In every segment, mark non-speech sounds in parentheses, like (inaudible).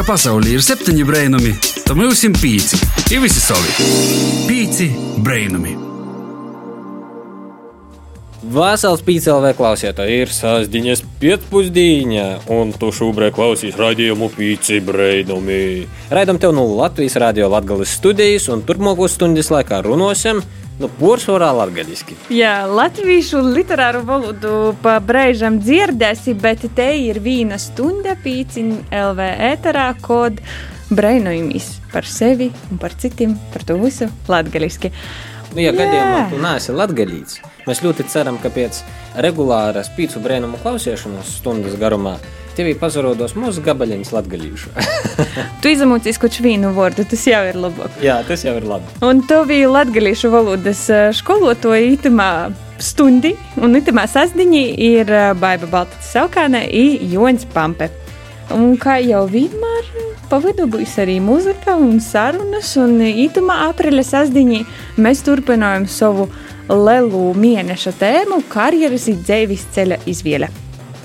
ka pasaulē ir septiņi brainami, tad mums ir pieci. Ir visi savi. Pieci brainami. Vasals pīcēlē klausītāji ir sasdiņas pietpusdīņa, un tu šobrīd klausīs raidījumu pīci brainami. Raidam tev no Latvijas radio Latgales studijas, un turpmāko stundas laikā runosim Nu, Porcelāna latviešu. Jā, latviešu literāru valodu pa brīžam dzirdēsi, bet te ir viena stunda pīciņa LV ēterā, kod brainojamies par sevi un par citiem, par to visu latviešu. Nu, ja gadījumā tu neesi latgadīts, mēs ļoti ceram, ka pēc regulāras pīcu brēnumu klausīšanās stundas garumā Tev pazarodos mūsu gabaliņš latgalīšu. (laughs) (laughs) tu izamūcīs kaut vienu vārdu, tas jau ir labāk. Jā, tas jau ir labi. Un tu biji latgalīšu valodas skolotoja itamā stundi, un itamā sasdiņī ir Baiba Baltas Saukāne i Joņs Pampe. Un kā jau vienmēr, pavadu būs arī muzika un sarunas, un itamā apriļa sasdiņī mēs turpinājam savu lelu mēneša tēmu karjeras un dzīves ceļa izvēle.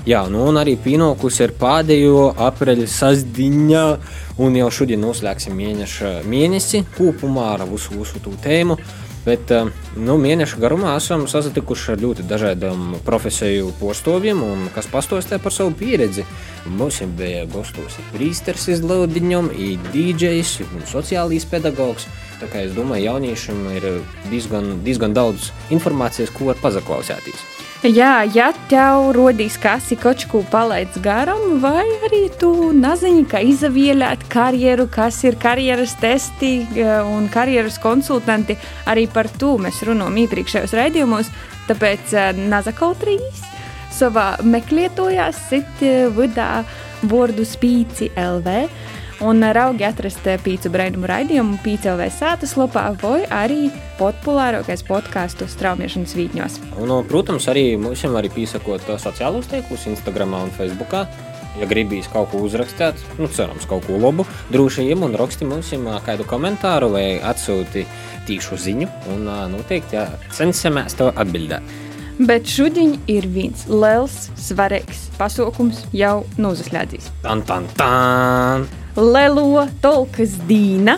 Jā, nu un arī pienākusi ir pēdējo aprīļa sasdiņa, un jau šodien noslēgsim mēneša mēnesi kopumā ar visu, visu to tēmu. Bet nu, mēneša garumā esam sasatikuši ar ļoti dažādiem profesiju postoviem, un kas pastāstīja par savu pieredzi. Mums bija gastos Prīsters iz Laudiņam, DJs un sociālīs pedagogs. Tā kā es domāju, jauniešiem ir diezgan, diezgan daudz informācijas, ko var pazaklausēties. Jā, ja tev rodīs kas ir kaut ko palaidis garām, vai arī tu nezini, kā izavielēt karjeru, kas ir karjeras testi un karjeras konsultanti, arī par to mēs runājam iepriekšējos raidījumos, tāpēc eh, nazakautrīs savā meklētojās sit eh, vidā vārdu spīci LV un raugi atrast pīcu braidumu raidījumu PCLV sātas lapā vai arī populārākais podkāstu straumēšanas vītņos. Un, protams, arī mums arī piesakot sociālos tīklus, Instagram un Facebook. Ja gribīs kaut ko uzrakstīt, nu, cerams, kaut ko labu, droši vien un raksti mums kādu komentāru vai atsūti tīšu ziņu, un noteikti jā, cenšamies to atbildēt. Bet šodien ir viens liels, svarīgs pasākums jau nozaslēdzis. Tan, tan, tan! Lelo Tolkas Dīna.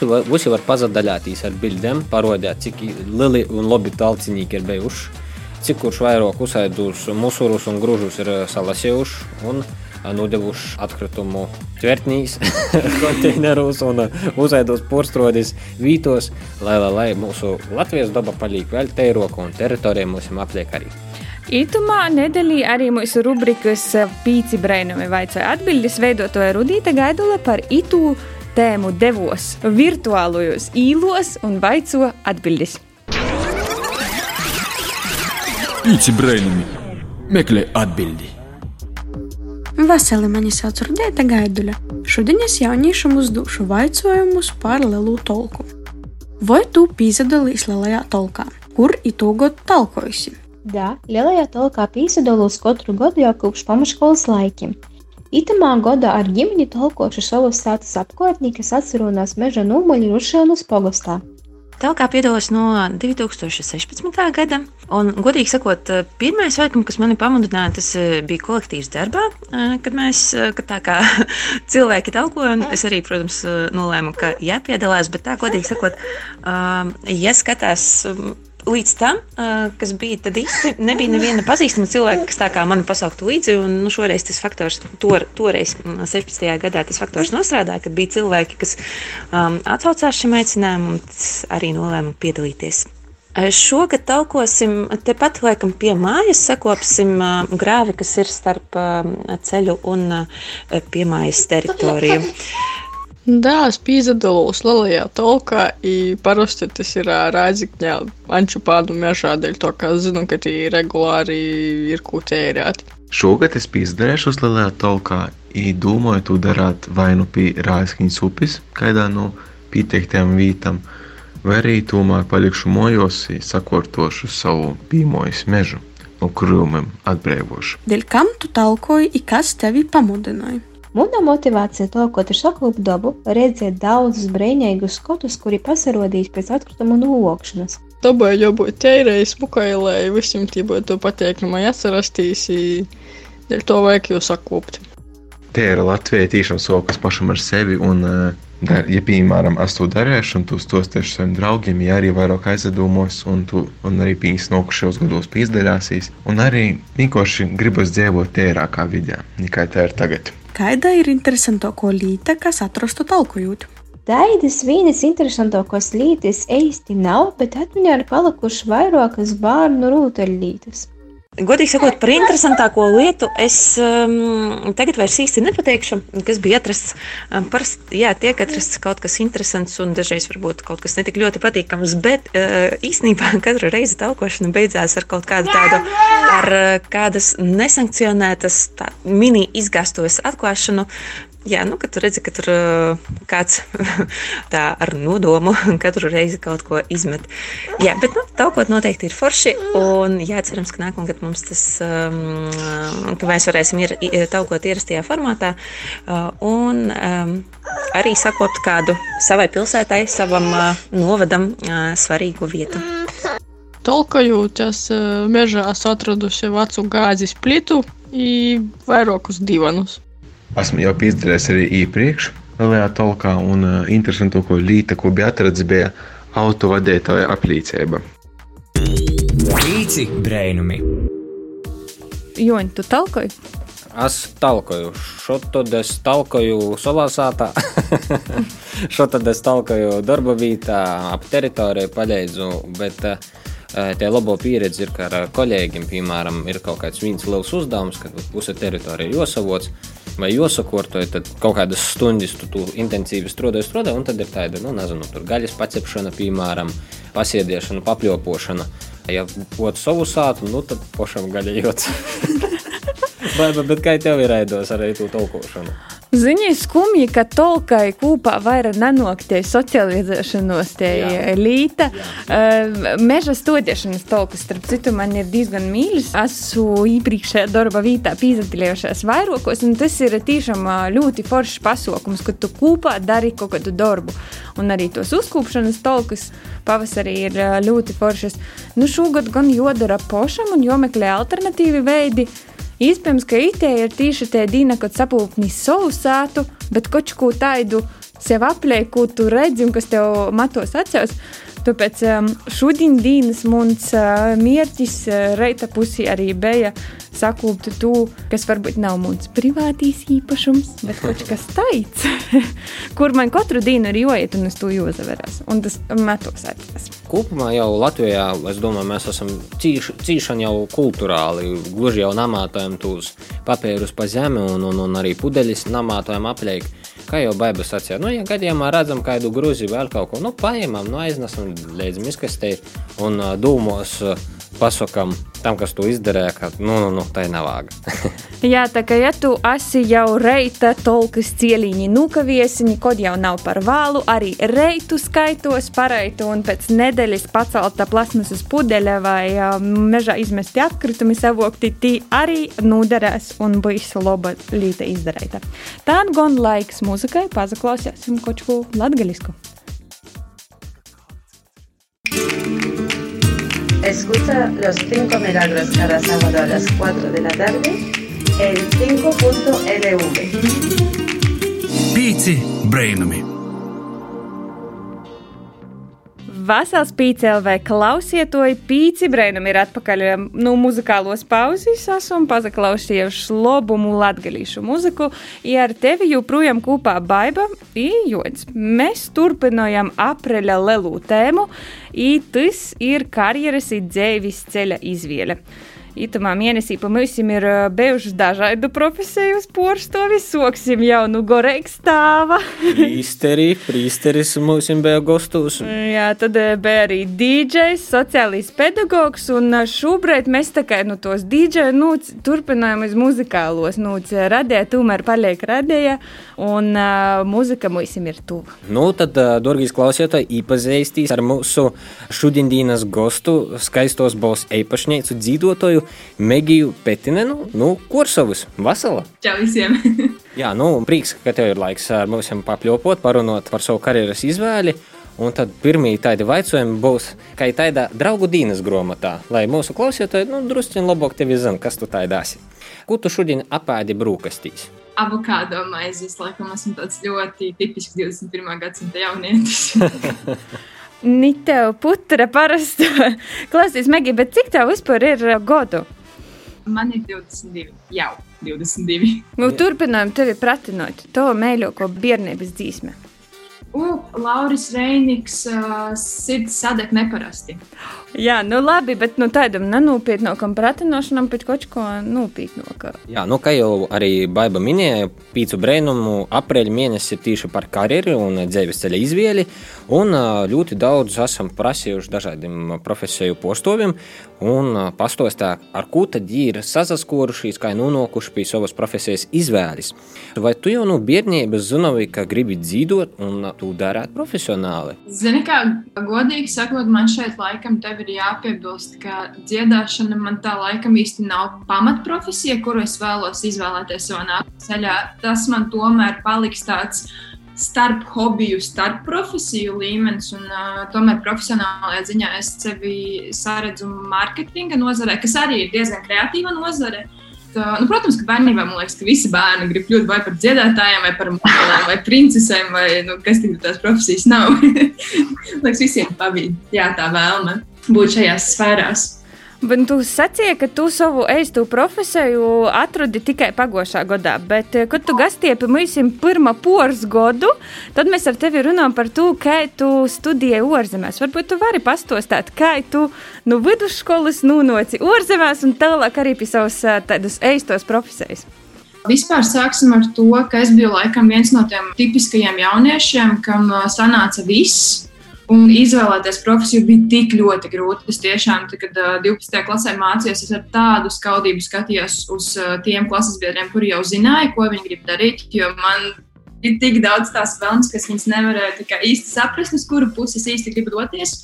Visi var pazadaļāties ar bildēm, parodēt, cik lieli un labi talcinieki ir bijuši, cik kurš vairāk uzsēdus musurus un gružus ir salasījuši un nodevuši atkritumu tvertnīs, (laughs) konteinerus un uzēdos porstrodis vītos, lai, lai, lai mūsu Latvijas daba paliek vēl teiroka un teritorija mums apliek arī. Itumā nedēļā arī mūsu rubrikas Pīci Brainami vaicoja atbildes veidotoja Rudīta Gaidula par itu tēmu devos virtuālajos īlos un vaico atbildes. Pīci Brainami meklē atbildi. Vasarī mani sauc Rudīta Gaidula. Šodien es jauniešiem uzdošu vaicojumus par lielu tolku. Vai tu pīzadalīs lielajā tolkā? Kur itu gadu talkojusi? Da, lielajā talkā pīsadalūs katru gadu jau kopš pamaškolas laikiem. Itamā godā ar ģimeni talkošu savus sātas apkārtnī, kas atcerunās meža nūmaļu rušēnus pogostā. Talkā piedalos no 2016. gada, un, godīgi sakot, pirmais veikums, kas mani pamudināja, tas eh, bija kolektīvs darbā, eh, kad mēs, eh, kad tā kā (laughs) cilvēki talkojam, es arī, protams, nolēmu, ka jāpiedalās, bet tā, godīgi sakot, ja skatās līdz tam, kas bija, tad īsti nebija neviena pazīstama cilvēka, kas tā kā mani pasauktu līdzi. Un, nu, šoreiz tas faktors, tor, toreiz, 16. gadā, tas faktors nostrādāja, kad bija cilvēki, kas um, atsaucās šim aicinājumam, un arī nolēma piedalīties. Šogad talkosim tepat laikam pie mājas, sakopsim grāvi, kas ir starp ceļu un uh, pie mājas teritoriju. Да, спīzadalos lielajā tolkā, i parasti tas ir Rāzikņā Ančupānu mežā, dēļ to, ka zinu, ka tie regulāri ir ko tērēt. Šogad es pīzdarēšu uz lielajā tolkā, i domāju to darāt vai nu pie Rāzikņas upes, kaidā no pieteiktiem vītam, vai arī tomēr palikšu mojos, sakortošu savu pīmojas mežu, no krūmiem atbrīvošu. Dēļ kam tu talkoji, i kas tevi pamudināja? Mūna motivācija talkot ar saklūpu dabu redzēt daudzus brīnīgus skotus, kuri pasarodīs pēc atkritumu novokšanas. Dabai jābūt tīrai, smukai, lai visiem tī būtu patīkamai atcerasties, dēļ to vajag jūs saklūpt. te ir Latvija tīšām sokas pašam ar sevi. Un, dar, ja, piemēram, es to darīšu, un tu tos tieši saviem draugiem, ja arī vairāk aizdomos, un, tu, un arī pīs nokušos gados pīzdaļāsīs, un arī vienkārši gribas dzīvot tērākā vidē, nekā tā ir tagad. Kāda ir interesantāko līta, kas atrastu talkojot? Tādas vienas interesantākās lietas īsti nav, bet atmiņā ir palikušas vairākas bērnu rūteļlītes. Godīgi sakot, par interesantāko lietu es um, tagad vairs īsti nepateikšu, kas bija atrasts. Um, parasti, jā, tiek atrasts kaut kas interesants un dažreiz varbūt kaut kas netik ļoti patīkams, bet uh, īstenībā (laughs) katra reize taukošana beidzās ar kaut kādu tādu, ar uh, kādas nesankcionētas tā, mini izgāstos atklāšanu, Jā, nu, kad tu redzi, ka tur kāds (laughs) tā ar nodomu (laughs) katru reizi kaut ko izmet. Jā, bet nu, taukot noteikti ir forši. Un jā, cerams, ka nākamgad mums tas, ka mēs varēsim ir, taukot ierastajā formātā. Un arī sakot kādu savai pilsētai, savam novadam svarīgu vietu. Tolkojot, es mežā atradusi vecu gāzes plitu un vairākus divanus. Esmu jau izdarījis arī iepriekš, Lielajā Tolkā, un uh, interesanti, ko līta, ko bija atrasts, bija autovadītāja aplīcība. Pīci brēnumi. Joņ, tu talkoji? Es talkoju. Šo tad es talkoju savā sātā. (laughs) Šo tad es talkoju darba vietā, ap teritoriju paļēdzu. Bet uh, tie labo pieredzi ir, ka ar kolēģiem, piemēram, ir kaut kāds viens liels uzdevums, kad puse teritorija josavots vai josakortoji, tad kaut kādas stundas tu, tu intensīvi strādāji, strādāji, un tad ir tāda, nu, nezinu, tur gaļas pacepšana, piemēram, pasiediešana, papļopošana. Ja būtu savu sātu, nu, tad pašam gaļajots. (laughs) Vai, bet kā tev ir raidos arī tu tulkošanu? Ziņai skumji, ka tolkai kūpā vairāk nenoktie socializēšanos tie līta. Uh, meža stodiešanas tolkas, starp citu, man ir diezgan mīļas. Esmu iepriekšējā darba vietā pīzatilējušās vairākos, un tas ir tiešām ļoti foršs pasākums, ka tu kūpā dari kaut kādu darbu. Un arī tos uzkūpšanas tolkas pavasarī ir ļoti foršas. Nu, šogad gan jodara pošam un jomeklē alternatīvi veidi. Iespējams, ka itē ir tieši tie dīna, kad sapūpni savu sētu, bet kaut ko tādu sev aplēku, ko tu redzi un kas tev matos acīs. Tāpēc um, šodien dienas mums uh, mērķis uh, reita pusī arī bija sakūpt to, kas varbūt nav mūsu privātīs īpašums, bet kaut (laughs) kas tāds, (laughs) kur man katru dienu ir joiet un es to jozaveras. Un tas metos atceras. Kopumā jau Latvijā, es domāju, mēs esam cīši, cīšani jau kulturāli, gluži jau namātojam tos papīrus pa zemi un, un, un arī pudeļus namātojam apliek. Kā jau Baiba sacīja, nu, ja gadījumā redzam kādu grūzi vēl kaut ko, nu, paņemam, nu, aiznesam līdz miskastei un dūmos pasakām tam, kas to izdarīja, ka nu, nu, nu, tā ir navāga. Jā, tā kā ja tu esi jau reita tolkas cieliņi nukaviesiņi, kod jau nav par vālu, arī reitu skaitos pareitu un pēc nedēļas pacelta plasmasas pudeļa vai mežā izmesti atkritumi savokti, tī arī noderēs un būs laba līta izdarīta. Tā gan laiks muzikai, pazaklausīsim koču latgaļisku. Escucha los 5 milagros cada sábado a las 4 de la tarde en 5.lv. Pīci brainami! Vasals PCLV klausietoji pīci brēnam ir atpakaļ no muzikālos pauzes, esam pazaklausījuši lobumu latgalīšu muziku, ja ar tevi joprojām kopā baiba i jods. Mēs turpinājam apreļa lelu tēmu, i tas ir karjeras i dzēvis ceļa izvēle. Itamā mēnesī pa mums ir bijušas dažādu profesiju porstovi. Soksim jau nu goreiks stāva. (laughs) Prīsteri, prīsteris mums bija gostos. Jā, tad bija arī DJs, sociālīs pedagogs, un šobrīd mēs tā kā nu tos DJ nu, turpinājam uz muzikālos, nu, radē, tomēr paliek radēja, un uh, muzika mums ir tuva. Nu, tad, dorgīs klausītāji, iepazīstīs ar mūsu šodienas gostu, skaistos balss īpašnieku dzīvotoju Megiju Petinenu, nu, Kursovus. Vasala! Čau visiem! (laughs) Jā, nu, prieks, ka tev ir laiks ar mums papļopot, parunot par savu karjeras izvēli. Un tad pirmie tādi jautājumi būs, kā ir tāda draugu dienas grāmatā, lai mūsu klausītāji nu, druskuļi labāk tevi zinātu, kas tu tādā esi. Ko tu šodien apēdi brūkastīs? avokādo maizes. Laikam esmu tāds ļoti tipisks 21. gadsimta jaunietis. (laughs) Ni tev putra parasti (laughs) klausīs, Megija, bet cik tev vispār ir uh, godu? Man ir 22, jau 22. Nu, turpinām tevi pratinot. To mēļoko bērnības dzīsme. U, Lauris Reiniks, uh, sirds sadeg neparasti. Jā, nu labi, bet nu, tādam nenūpietnākam pratinošanam pēc kaut ko nopietnākā. Jā, nu, kā jau arī Baiba minēja, pīcu brēnumu aprīļa mēnesis ir tieši par karjeru un dzīves ceļa izvēli. Un ļoti daudz esam prasījuši dažādiem profesiju postoviem un pastostā, ar ko tad ir sasaskorušies, kā nonākuši pie savas profesijas izvēles. Vai tu jau no bērnības zināji, ka gribi dzīvot un tu darāt profesionāli? Zini, kā godīgi sakot, man šeit laikam tev ir jāpiebilst, ka dziedāšana man tā laikam īsti nav pamatprofesija, kuru es vēlos izvēlēties savā nākotnē ceļā. Tas man tomēr paliks tāds starp hobiju, starp profesiju līmenis. Un, uh, tomēr profesionālajā ziņā es sevi saredzu mārketinga nozarē, kas arī ir diezgan kreatīva nozare. Tā, nu, protams, ka bērnībā man liekas, ka visi bērni grib kļūt vai par dziedātājiem, vai par modelēm, vai princesēm, vai nu, kas tik tās profesijas nav. (laughs) liekas, visiem pavīd, jā, tā vēlme būt šajās sfērās. Bet tu sacīji, ka tu savu eistu profesiju atradi tikai pagājušā gadā, bet, eh, kad tu gastiepi mums pirmā poras gadu, tad mēs ar tevi runājam par to, kā tu studēji ārzemēs. Varbūt tu vari pastostāt, kā tu no nu, vidusskolas nonāci ārzemēs un tālāk arī pie savas eh, tādas eistos profesijas. Vispār sāksim ar to, ka es biju laikam viens no tiem tipiskajiem jauniešiem, kam eh, sanāca viss. Un izvēlēties profesiju bija tik ļoti grūti. Es tiešām, kad uh, 12. klasē mācījos, es ar tādu skaudību skatījos uz tiem klases biedriem, kuri jau zināja, ko viņi grib darīt. Jo man ir tik daudz tās vēlmes, kas viņas nevarēja īsti saprast, uz kuru pusi es īsti gribu doties.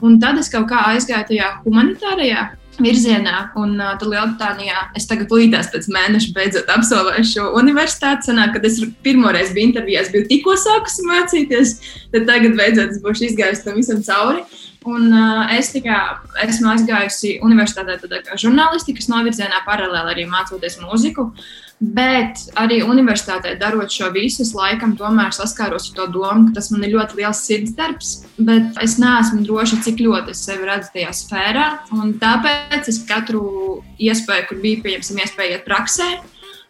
Un tad es kaut kā aizgāju tajā humanitārajā virzienā. Un uh, tad Lielbritānijā es tagad līdās pēc mēneša beidzot absolvēju šo universitāti. Sanāk, kad es pirmoreiz biju intervijā, biju tikko sākusi mācīties, tad tagad beidzot es būšu izgājusi tam visam cauri. Un, uh, es tikai esmu aizgājusi universitātē, kā žurnālistikas novirzienā, paralēli arī mācoties mūziku. Uh, Bet arī universitātē darot šo visu, es laikam tomēr saskāros ar to domu, ka tas man ir ļoti liels sirds darbs, bet es neesmu droša, cik ļoti es sevi redzu tajā sfērā. Tāpēc es katru iespēju, kur bija pieņemsim, iespēja iet praksē,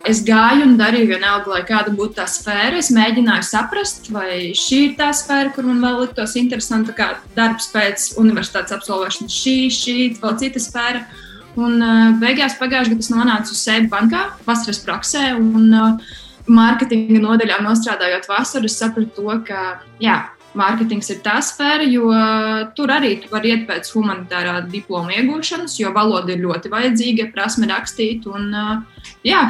es gāju un darīju vienalga, lai kāda būtu tā sfēra. Es mēģināju saprast, vai šī ir tā sfēra, kur man vēl liktos interesanta, kā darbs pēc universitātes absolvēšanas, šī, šī, vēl cita sfēra. Un uh, beigās pagājušajā gadā es nonācu uz Sēdu bankā, vasaras praksē. Un, uh, Mārketinga nodaļā strādājot vasarā, es sapratu, to, ka jā, mārketings ir tā sfēra, jo tur arī tu vari iet pēc humanitārā diploma iegūšanas, jo valoda ir ļoti vajadzīga, prasme rakstīt. Un, jā,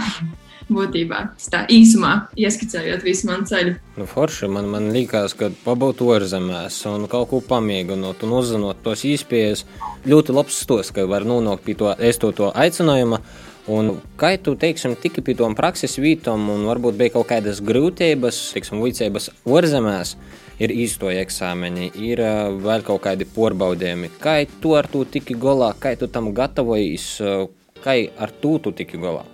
būtībā. Tā īsumā ieskicējot visu manu ceļu. Nu, forši man, man liekas, ka pabūt ārzemēs un kaut ko pamēģinot un uzzinot tos īspējas, ļoti labs stos, ka var nonākt pie to esto to aicinājumu. Un kā tu teiksim, tiki pie tām prakses vītām, un varbūt bija kaut kādas grūtības, teiksim, vicības ārzemēs, ir īstoja eksāmeni, ir uh, vēl kaut kādi porbaudījumi. Kā tu ar to tiki galā, kā tu tam gatavojies, uh, kā ar to tu tiki galā?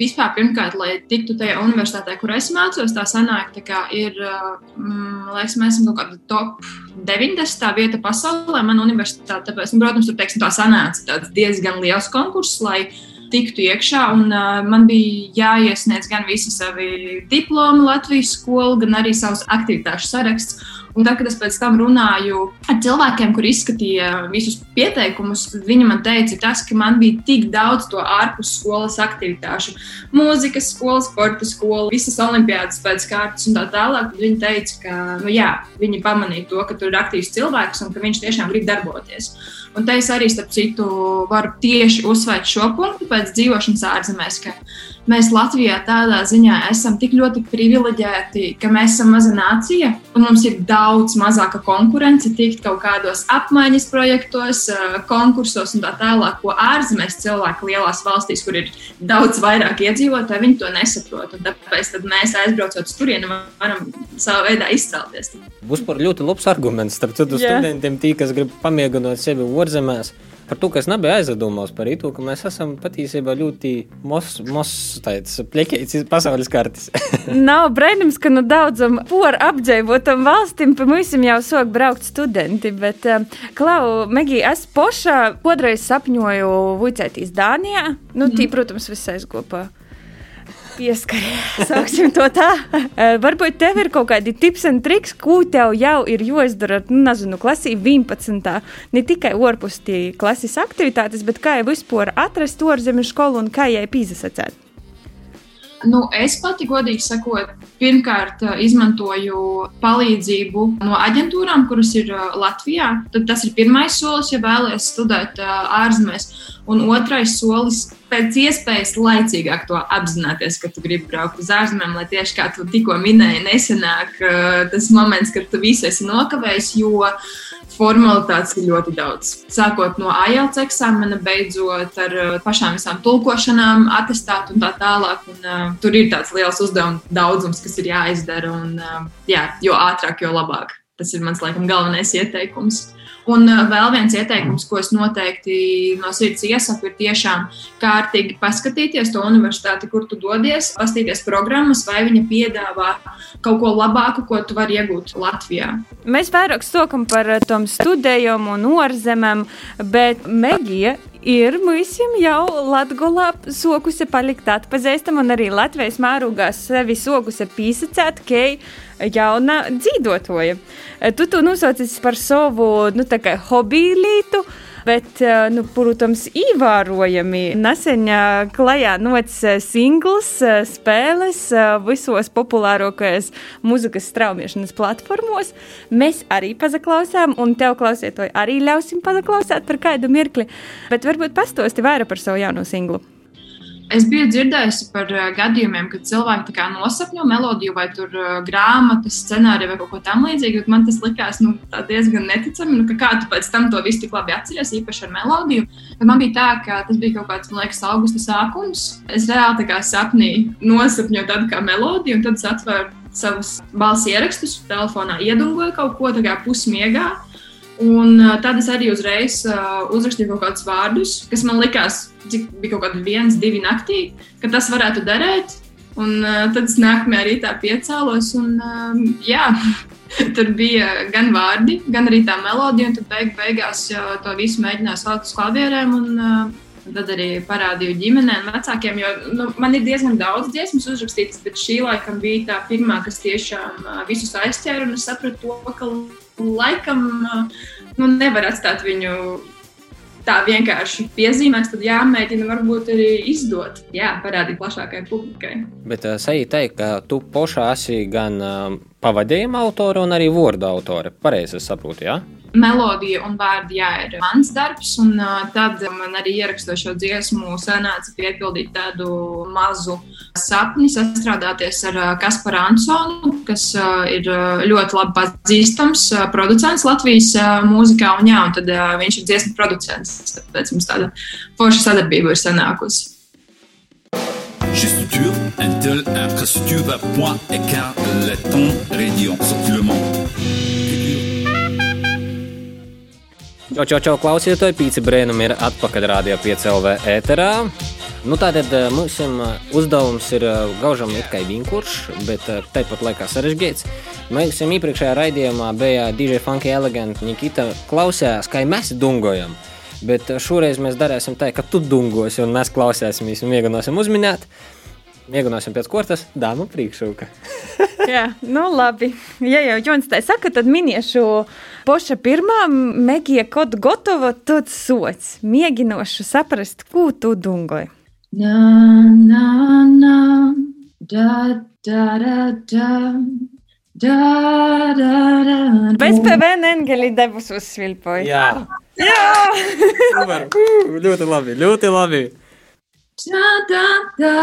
vispār, pirmkārt, lai tiktu tajā universitātē, kur es mācos, tā sanāk, tā kā ir, mm, liekas, mēs esam kaut kāda top 90. vieta pasaulē, man universitāte, tāpēc, nu, protams, tur, teiksim, tā sanāca tāds diezgan liels konkurss, lai tiktu iekšā, un uh, man bija jāiesniedz gan visi savi diplomi Latvijas skolu, gan arī savus aktivitāšu saraksts. Un tad, kad es pēc tam runāju ar cilvēkiem, kur izskatīja visus pieteikumus, viņi man teica, tas, ka man bija tik daudz to ārpus skolas aktivitāšu, mūzikas skola, sporta skola, visas olimpiādas pēc kārtas un tā tālāk. Viņi teica, ka nu, jā, viņi pamanīja to, ka tur ir aktīvs cilvēks un ka viņš tiešām grib darboties. Un te es arī, starp citu, varu tieši uzsvērt šo punktu pēc dzīvošanas ārzemēs, mēs Latvijā tādā ziņā esam tik ļoti privileģēti, ka mēs esam maza nācija un mums ir daudz mazāka konkurence tikt kaut kādos apmaiņas projektos, konkursos un tā tālāk, ko ārzemēs cilvēki lielās valstīs, kur ir daudz vairāk iedzīvotāji, viņi to nesaprot. Un tāpēc mēs aizbraucot uz turieni varam savā veidā izcelties. Būs par ļoti labs arguments starp citu studentiem, tī, kas grib pamēģināt sevi ārzemēs par to, kas nebija aizdomās par to, ka mēs esam patiesībā ļoti mos, plakīts pasaules kartes. (laughs) Nav brīnums, ka nu daudzam por apdzīvotam valstīm pa mums jau sok braukt studenti, bet uh, Klau, Megī, es pošā kodreiz sapņoju vicētīs Dānijā. Nu, tī, protams, viss aizgopā pieskaries. (laughs) Sāksim to tā. Varbūt tev ir kaut kādi tips un triks, ko tev jau ir jāizdara, nu, nezinu, klasī 11. Ne tikai ārpus klases aktivitātes, bet kā jau vispār atrast ārzemju skolu un kā jai pīzasacēt. Nu, es pati, godīgi sakot, pirmkārt izmantoju palīdzību no aģentūrām, kuras ir Latvijā. Tad tas ir pirmais solis, ja vēlaties studēt ārzemēs. Un otrais solis pēc iespējas laicīgāk to apzināties, ka tu gribi braukt uz ārzemēm, lai tieši kā tu tikko minēji, nesenāk tas moments, kad tu visu esi nokavējis, jo formalitātes ir ļoti daudz. Sākot no IELTS eksāmena, beidzot ar uh, pašām visām tulkošanām, atestātu un tā tālāk. Un, uh, tur ir tāds liels uzdevums daudzums, kas ir jāizdara, un uh, jā, jo ātrāk, jo labāk. Tas ir mans laikam galvenais ieteikums. Un uh, vēl viens ieteikums, ko es noteikti no sirds iesaku, ir tiešām kārtīgi paskatīties to universitāti, kur tu dodies, paskatīties programmas, vai viņa piedāvā kaut ko labāku, ko tu vari iegūt Latvijā. Mēs vairāk sokam par uh, tom studējumu un ārzemēm, bet Megija ir mūsim jau Latvijā sokusi palikt atpazīstama un arī Latvijas mērogā sevi sokusi pīsacēt, ka jauna dzīvotoja. Tu to nosaucis par savu nu, hobiju lītu. Bet, nu, protams, ievērojami nesen klajā nocis singls, spēles visos populārākajos mūzikas straumēšanas platformos. Mēs arī pazaklausām, un tev klausītāji arī ļausim pazaklausīt par kādu mirkli. Bet varbūt pastosti vairāk par savu jauno singlu. Es biju dzirdējusi par uh, gadījumiem, kad cilvēki nosapņo melodiju vai tur, uh, grāmatas, scenāriju vai kaut ko tamlīdzīgu. Man tas likās nu, diezgan neticami, nu, ka kā tu pēc tam to visu tik labi atceries, īpaši ar melodiju. Tad man bija tā, ka tas bija kaut kāds, man liekas, augusta sākums. Es reāli kā sapnī nosapņoju tādu kā melodiju, un tad es atvēru savus balss ierakstus, telefonā iedungoju kaut ko tādu pusmiegā. Un tad es arī uzreiz uzrakstīju kaut kādus vārdus, kas man likās, cik bija kaut kādi viens, divi naktī, ka tas varētu derēt. Un tad es nākamajā rītā piecēlos, un jā, (laughs) tur bija gan vārdi, gan arī tā melodija. Tad beig, beigās to visu mēģināju salikt uz klavierēm. Un, Tad arī parādīju ģimenēm, vecākiem, jo nu, man ir diezgan daudz dziesmu uzrakstītas, bet šī laikam bija tā pirmā, kas tiešām visus aizķēra. Es sapratu, to, ka laikam nu, nevar atstāt viņu tā vienkārši piezīmēs, tad jāmēģina varbūt arī izdot, jā, parādīt plašākai publikai. Bet uh, sajūt teikt, ka tu pošā esi gan uh, pavadījuma autore un arī vārdu autore. Pareizi saprotu, jā? Ja? Melodija un vārdi jā, ir mans darbs. Un, uh, tad man arī ierakstot šo dziesmu, sanāca piepildīt tādu mazu sapni, sastrādāties ar uh, Kasparu Ansonu, kas uh, ir ļoti labi pazīstams uh, producents Latvijas uh, mūzikā. Un, jā, un tad uh, viņš ir dziesmu producents. Tāpēc mums tāda forša sadarbība ir sanākusi. Chez Structure, Intel, infrastructure, point, écart, laiton, radiant, sorti Čau, čau, čau, klausieties, pīci brēnumi ir atpakaļ 5 LV ēterā. Nu, tātad eh, mums eh, uzdevums ir eh, gaužam it kā vienkāršs, bet tāpat laikā sarežģīts. Mēs jau iepriekšējā raidījumā bija DJ Funky Elegant, Nikita klausījās, kā mēs dungojam. Bet šoreiz mēs darīsim tā, ka tu dungos, un mēs klausīsimies un mēģināsim uzminēt. Mēģināsim pēc kārtas, dāmu priekšroka. (laughs) Jā, nu labi. Ja jau Jons tā saka, tad miniešu poša pirmā, Megija kaut gatava, tad sots. Mēģinošu saprast, ko tu dungoji. Na, na, na, da, da, da, da. Da, da, da, da. Bez PVN engeļi debus uzsvilpoja. Jā. Jā. Super. ļoti labi, ļoti labi. Da, da, da.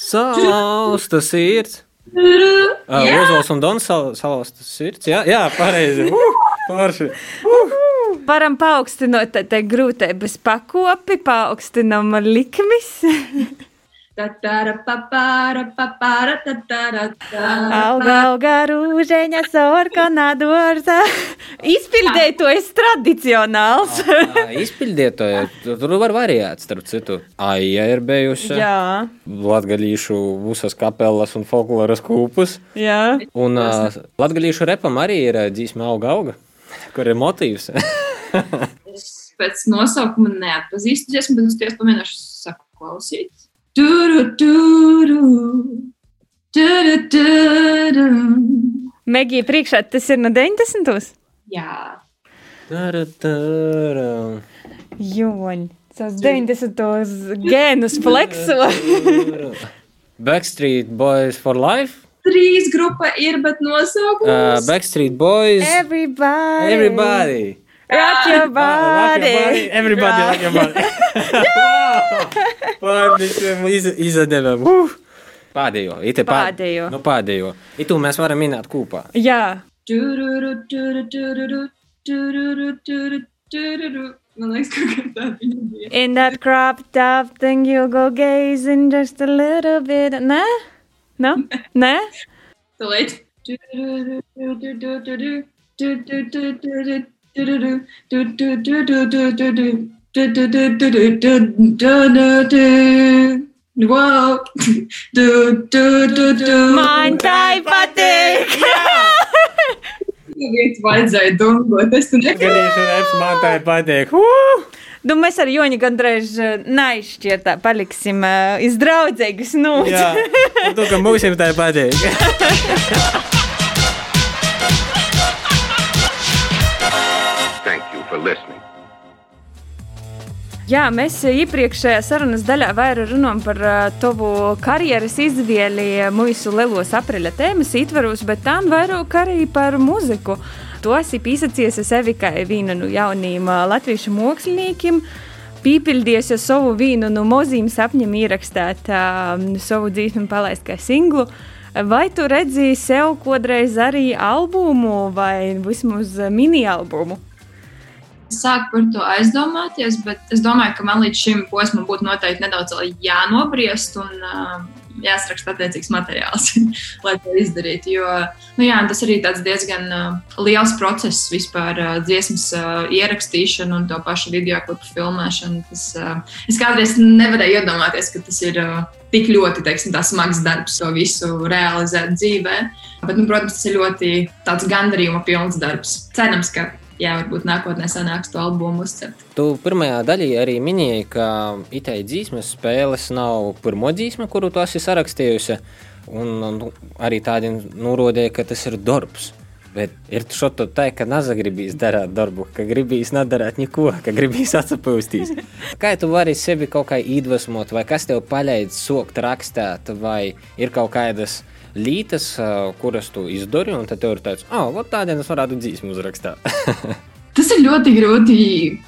Salauzta sirds. Uh, Ozols un Dons sal, salauzta sirds. Jā, jā pareizi. Uh, pārši. Uh. Varam paaugstināt te grūtības pakopi, paaugstinām likmes. Auga, auga, rūžēņa, sorkana, (laughs) dārza. Izpildētojs tradicionāls. (laughs) Ā, Izpildītāji, tur var variēt, starp citu. Aija ir bijusi. Jā, Latgalīšu visas kapelas un folkloras kūpus. jā. Un uh, latgalīšu repam arī ir ā, dzīsme auga auga, (laughs) kur ir motīvs. Es pēc nosaukuma neatpazīstu dziesmu, bet es tiešām pamēģināšu saku Megija priekšā tas ir no 90. Jā. Tara, tara. Joņ, tas 90. gēnus flekso. Backstreet Boys for Life. Trīs grupa ir, bet Uh, nosaukums. Backstreet Boys. Everybody. Everybody. Rock your Ah, rock your body. body. Everybody rock your body. Pārdīsim, iz- izadevām. Uh. Pēdējo. Ite pā- Pēdējo. Nu, pēdējo. Itu mēs varam minēt kopā. Jā. Man liekas, kā tāda bija. in that crop top thing you go gazing just a little bit. Nē? No? Nē? Tūlīt. Tururu, Wow. Man tai patīk! Tagad vajadzēja dungot. Es tam nedomāju. Man tai patīk. Nu, mēs ar Joni gandrīz eh, neizšķirtā eh, paliksim eh, uh, izdraudzēgas. Nu, tā kā mums ir tā patīk. (laughs) Jā, mēs iepriekšējā sarunas daļā vairāk runājam par uh, tavu karjeras izvēli mūsu lielos apreļa tēmas ietvaros, bet tā vairāk arī par muziku. Tu esi piesacies sevi kā vienu no jauniem uh, latviešu māksliniekiem. Pīpildījies ar savu vienu no mozīm sapņiem ierakstīt uh, savu dzīsmu un palaist kā singlu. Vai tu redzēji sev kādreiz arī albumu vai vismaz mini-albumu? Sāku par to aizdomāties, bet es domāju, ka man līdz šim posmam būtu noteikti nedaudz jānobriest un uh, jāsraksta attiecīgs materiāls, (laughs) lai to izdarītu. Jo nu jā, tas arī tāds diezgan uh, liels process vispār uh, dziesmas uh, ierakstīšana un to pašu video klipu filmēšana. Tas, uh, es kādreiz nevarēju iedomāties, ka tas ir. Uh, Tik ļoti teiksim, smags darbs, to visu realizēt dzīvē. Bet, nu, protams, tas ir ļoti gandarījuma pilns darbs. Cerams, ka jā, varbūt nākotnē sanāks to albumu uzcelt. Tu pirmajā daļā arī minēji, ka itēji dzīsmes spēles nav pirmo dzīsme, kuru tu esi sarakstījusi. Un nu, arī tādi norādīja, ka tas ir darbs. Bet ir šādi tā, ka nezagribīs darīt darbu, ka gribīs nedarīt neko, ka gribīs atsapūstīs. Kā tu vari sevi kaut kā iedvesmot, vai kas tev palīdz sokt rakstīt, vai ir kaut kādas lietas, ā, kuras tu izdari, un tad tev ir tāds, ah, oh, tādien es varētu dzīsmu uzrakstīt. (laughs) Tas ir ļoti grūti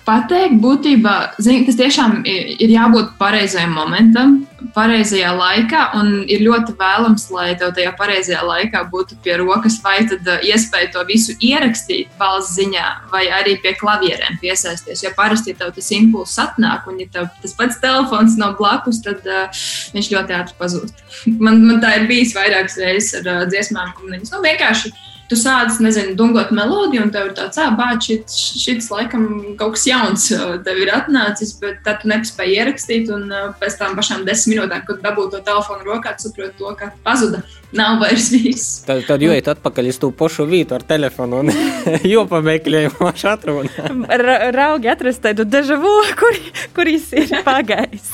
pateikt. Būtībā zin, tas tiešām ir, jābūt pareizajam momentam, pareizajā laikā. Un ir ļoti vēlams, lai tev tajā pareizajā laikā būtu pie rokas vai uh, iespēja to visu ierakstīt valsts ziņā, vai arī pie klavierēm piesaisties. Jo parasti tev tas impulss atnāk, un ja tev tas pats telefons nav blakus, tad uh, viņš ļoti ātri pazūd. (laughs) man, man tā ir bijis vairākas reizes ar uh, dziesmām, man viņas nu, vienkārši tu sāc, nezinu, dungot melodiju, un tev ir tāds, ah, bāc, šis, šis laikam kaut kas jauns tev ir atnācis, bet tad tu nespēji ierakstīt, un pēc tam pašām desmit minūtēm, kad dabū to telefonu rokā, saproti to, ka pazuda. Nav vairs viss. Tad, tad jūtiet atpakaļ uz to pašu vietu ar telefonu un (laughs) jau pameklēju mašu atrunu. Ra- Raugi atrast tādu dežavu, kur, kuris ir (laughs) pagājis.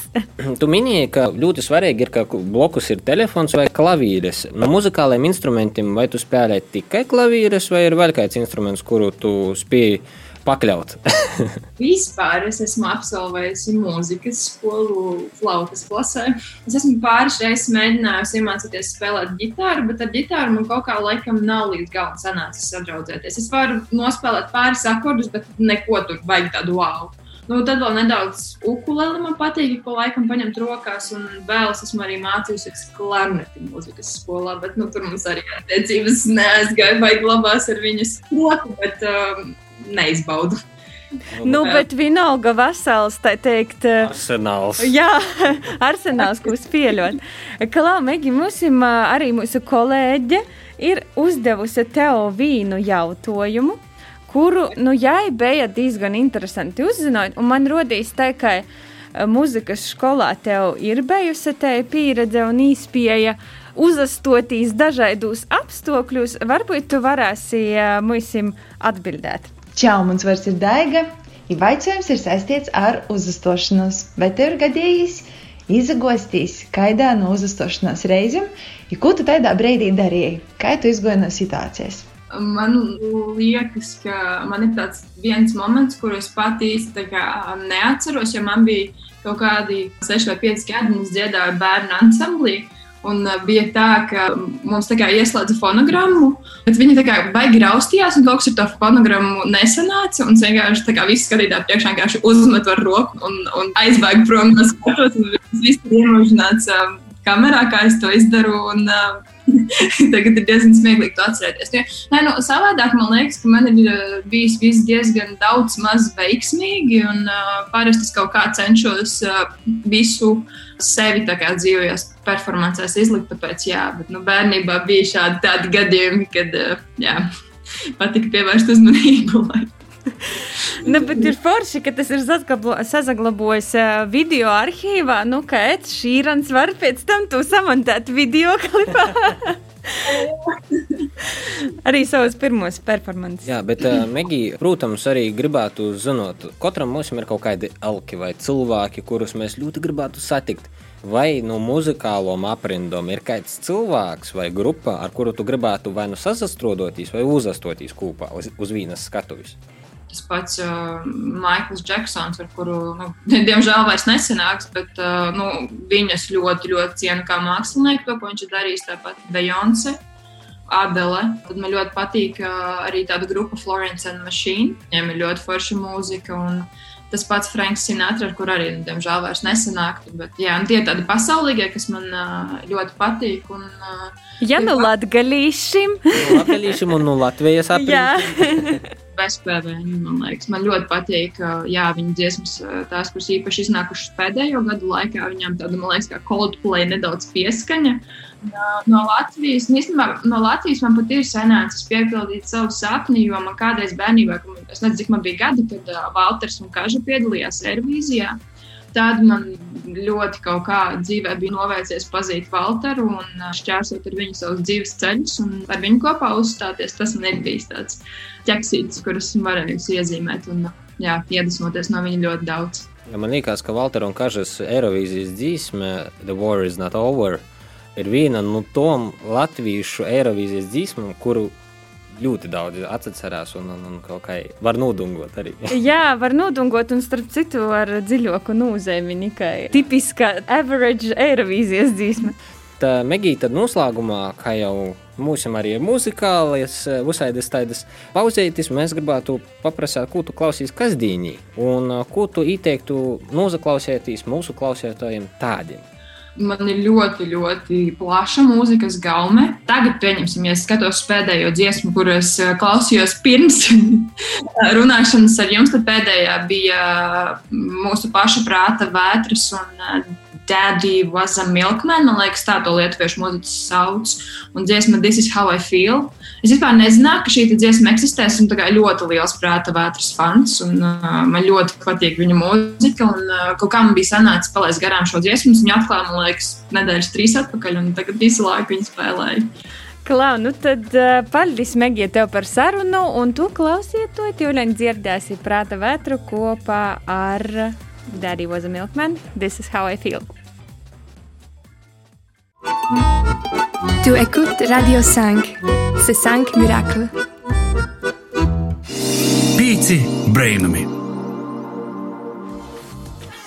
Tu minēji, ka ļoti svarīgi ir, ka blokus ir telefons vai klavīres. No muzikālajiem instrumentiem vai tu spēlē tikai klavīres, vai ir vēl kāds instruments, kuru tu spēj pakļaut? (laughs) Vispār es esmu absolvējusi mūzikas skolu flautas klasē. Es esmu pāris reizes mēģinājusi iemācīties spēlēt ģitāru, bet ar ģitāru man kaut kā laikam nav līdz galam sanācis sadraudzēties. Es varu nospēlēt pāris akordus, bet neko tur vajag tādu wow. Nu, tad vēl nedaudz ukulele man patīk, ko laikam paņemt rokās, un vēl es esmu arī mācījusies klarneti mūzikas skolā, bet nu, tur mums arī attiecības neaizgāja, vai glabās ar viņas roku, bet um, neizbaudu. Nu, bet vienalga vesels, tā teikt, Arsenāls. Jā, (laughs) arsenāls, ko spēļot. Klā, Megi, mums ir arī mūsu kolēģe ir uzdevusi tev vīnu jautājumu, kuru, nu, jai bija diezgan interesanti uzzināt, un man rodīs tā, ka muzikas skolā tev ir bijusi tā pieredze un īspēja uzastotīs dažādos apstākļos. Varbūt tu varēsi mums atbildēt. Čau, mans vārds ir Daiga. Jautājums ir saistīts ar uzastošanos. Vai tev ir gadījis izgostīs kaidā no uzastošanās reizēm, ja ko tu tādā brīdī darīji? Kā tu izgoji no situācijas? Man liekas, ka man ir tāds viens moments, kurus pat īsti neatceros, jo man bija kaut kādi 6 vai 5 gadi, un es dziedāju bērnu ansamblī. Un uh, bija tā, ka mums tā kā ieslēdza fonogrammu, bet viņi tā kā baigi raustījās, un kaut kas ar to fonogrammu nesanāca. Un vienkārši tā kā viss skatītāji priekšā vienkārši uzmet ar roku un, un aizbēga prom no skatuves. Tas viss ir iemūžināts um, kamerā, kā es to izdaru. Un, uh, (laughs) Tagad ir diezgan smieklīgi to atcerēties. Jo, nē, nu, savādāk man liekas, ka man ir uh, bijis viss diezgan daudz maz veiksmīgi, un uh, parasti es kaut kā cenšos uh, visu sevi dzīvojos performancēs izlikt. Tāpēc, jā, bet nu, bērnībā bija šādi gadījumi, kad uh, jā, patika pievērst uzmanību. (laughs) (laughs) ne, bet ir forši, ka tas ir saglabājis video arhīvā. Nu, ka Eds Šīrans var pēc tam to samontēt video klipā. (laughs) arī savus pirmos performances. Jā, bet, uh, Megija, protams, arī gribētu zināt, katram mums ir kaut kādi elki vai cilvēki, kurus mēs ļoti gribētu satikt. Vai no muzikālām aprindām ir kāds cilvēks vai grupa, ar kuru tu gribētu vai nu sasastrodoties, vai uzastoties kopā uz, uz vienas skatuves? Tas pats uh, Maikls Džeksons, ar kuru, nu, (laughs) diemžēl, vairs nesenāks, bet uh, nu, viņas ļoti, ļoti cienu kā mākslinieku, to, ko viņš ir darījis. Tāpat Beyoncé, Adele. Tad man ļoti patīk uh, arī tāda grupa Florence and Machine. Viņiem ir ļoti forša mūzika. Un, Tas pats Franks Sinatra, ar kur arī, nu, diemžēl, vairs nesanāktu. Bet, jā, tie ir tādi pasaulīgie, kas man uh, ļoti patīk. Un, uh, ja nu latgalīšim. no latgalīšim un no Latvijas (laughs) (laughs) aprindim. bezpēvēņi. Man, liekas. man ļoti patīk, jā, viņa dziesmas, tās, kuras īpaši iznākušas pēdējo gadu laikā, viņām tāda, man liekas, kā Coldplay nedaudz pieskaņa. No Latvijas, un īstenībā no Latvijas man pat ir sanācis piepildīt savu sapni, jo man kādreiz bērnībā, es nezinu, cik man bija gadi, kad uh, Valters un Kaža piedalījās Eirovīzijā. Tad man ļoti kaut kā dzīvē bija novērsies pazīt Valteru un šķērsot ar viņu savus dzīves ceļus un ar viņu kopā uzstāties. Tas man ir bijis tāds ķeksītis, kurus varēju iezīmēt un jā, iedvesmoties no viņa ļoti daudz. Man liekas, ka Valtera un Kažas Eirovīzijas dzīsme The War is not over ir viena no tom latviešu Eirovīzijas dzīsmām, kuru ļoti daudz atcerās un, un, un kaut kā var nodungot arī. (laughs) Jā, var nodungot un starp citu ar dziļāku nozīmi nekā tipiska average Eirovīzijas dzīsme. Tā Megija tad noslēgumā, kā jau mūsim arī ir muzikālais, visādas tādas pauzētis, mēs gribētu paprasāt, ko tu klausies kasdīnī un ko tu ieteiktu nozaklausēties mūsu klausētājiem tādiem man ir ļoti, ļoti plaša mūzikas gaume. Tagad, pieņemsim, ja skatos pēdējo dziesmu, kuras eh, klausījos pirms (laughs) runāšanas ar jums, tad pēdējā bija mūsu paša prāta vētras un eh, Daddy was a milkman, man liekas, tā to lietuviešu mūziķis sauc. Un dziesma This is how I feel. Es vispār nezināju, ka šī dziesma eksistē. Esmu ļoti liels prāta vētras fans, un uh, man ļoti patīk viņa mūzika. Un, uh, kaut kā man bija sanācis palaist garām šo dziesmu, viņa atklāja, man liekas, nedēļas trīs atpakaļ, un tagad visu laiku viņa spēlēja. Klau, nu tad paldies, Megija, tev par sarunu, un tu klausies to, jūlēņ dzirdēsi prāta vētru kopā ar Daddy was a milkman. This is how I feel. Tu écoutes Radio 5, c'est 5 miracles. Pīci brainami!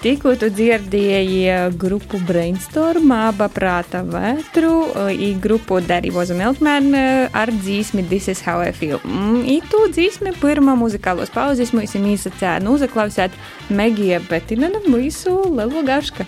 Tikko tu dzirdēji eh, grupu Brainstorm, aba prāta vētru, i eh, grupu Darīvoza Milkman eh, ar dzīsmi This is how I feel. Mm, I tu dzīsmi pirmā muzikālos pauzes mums ir īsacēna nu, uzaklausēt Megija Betinena visu lielo garška.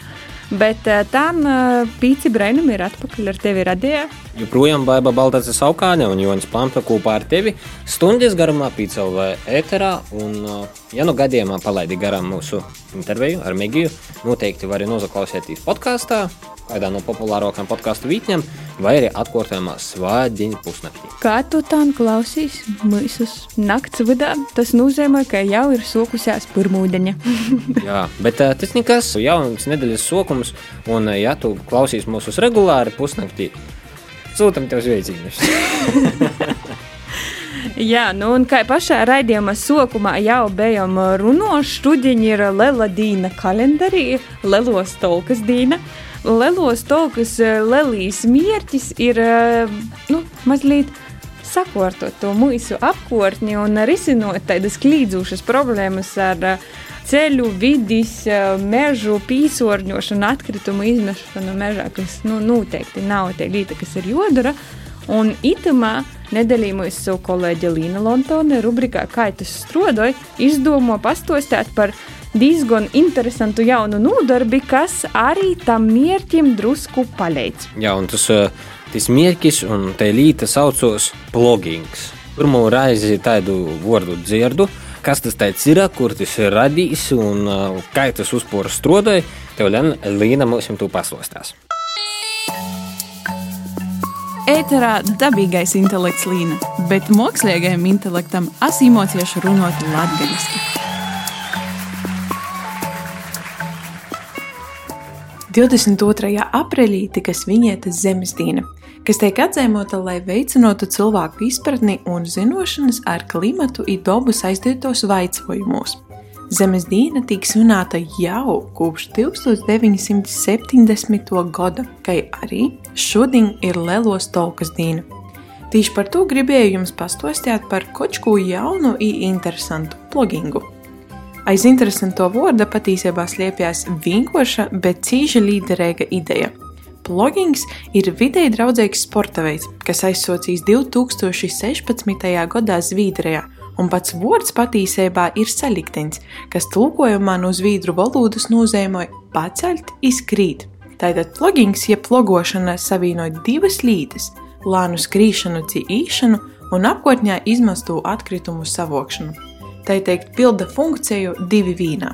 Bet uh, tam uh, pīci brainam ir atpakaļ ar tevi radījā. Joprojām Baiba Baltāca Saukāne un Jonas Pampa kopā ar tevi stundas garumā pīcelvē ēterā un uh, Ja nu gadījumā palaidi garām mūsu interviju ar Megiju, noteikti vari noklausīties podkāstā, kādā no populārākajām podkāstu vītņiem, vai arī atkārtojumā svādiņa pusnaktī. Kā tu tā klausīs mūsu nakts vidā, tas nozīmē, ka jau ir sokusies pirmūdeņa. (laughs) Jā, bet uh, tas nekas jauns nedēļas sokums, un uh, ja tu klausīs mūsus regulāri pusnaktī, sūtam tev sveicienus. (laughs) Jā, nu un kā pašā raidījuma sākumā jau bijām runājuši, šodien ir Lela Dīna kalendārī, Lelos Tolkas Dīna. Lelos Tolkas Lelijas mērķis ir nu, mazliet sakārtot to mūsu apkārtni un risinot tādas klīdzošas problēmas ar ceļu, vidis, mežu pīsorņošanu, atkritumu izmešanu mežā, kas nu, noteikti nav tie lieta, kas ir jodara. Un itamā nedēļījumus savu kolēģi Līna Lontone rubrikā Kā tas strodoja, izdomo pastostāt par diezgan interesantu jaunu nodarbi, kas arī tam mērķim drusku palīdz. Jā, un tas, tas mērķis un tā līta saucos plogings. Pirmo reizi tādu vārdu dzirdu, kas tas ir, kur tas ir radījis un uh, kā tas uzpūras strādāja, tev Līna mums jau pastāstīs. Ēterā dabīgais intelekts Līna, bet mākslīgajam intelektam asimotieši runot latviešu. 22. aprīlī tika svinēta Zemes diena, kas tiek atzīmota, lai veicinātu cilvēku izpratni un zināšanas ar klimatu un dabu saistītos jautājumos. Zemes diena tiek svinēta jau kopš 1970. gada, kā arī šodien ir Lielos Tolkas diena. Tieši par to gribēju jums pastostāt par kočku jaunu un interesantu blogingu. Aiz interesanto vārda patiesībā slēpjas vienkārša, bet cīņa līderīga ideja. Blogings ir vidēji draudzīgs sporta veids, kas aizsocīs 2016. gadā Zviedrijā un pats vārds patiesībā ir saliktenis, kas tulkojumā no zviedru valodas nozīmē pacelt, izkrīt. Tātad plugins, jeb plogošana savienoja divas lītes - lānu skrīšanu, cīņšanu un apkārtņā izmestu atkritumu savokšanu. Tā teikt, pilda funkciju divi vīnā.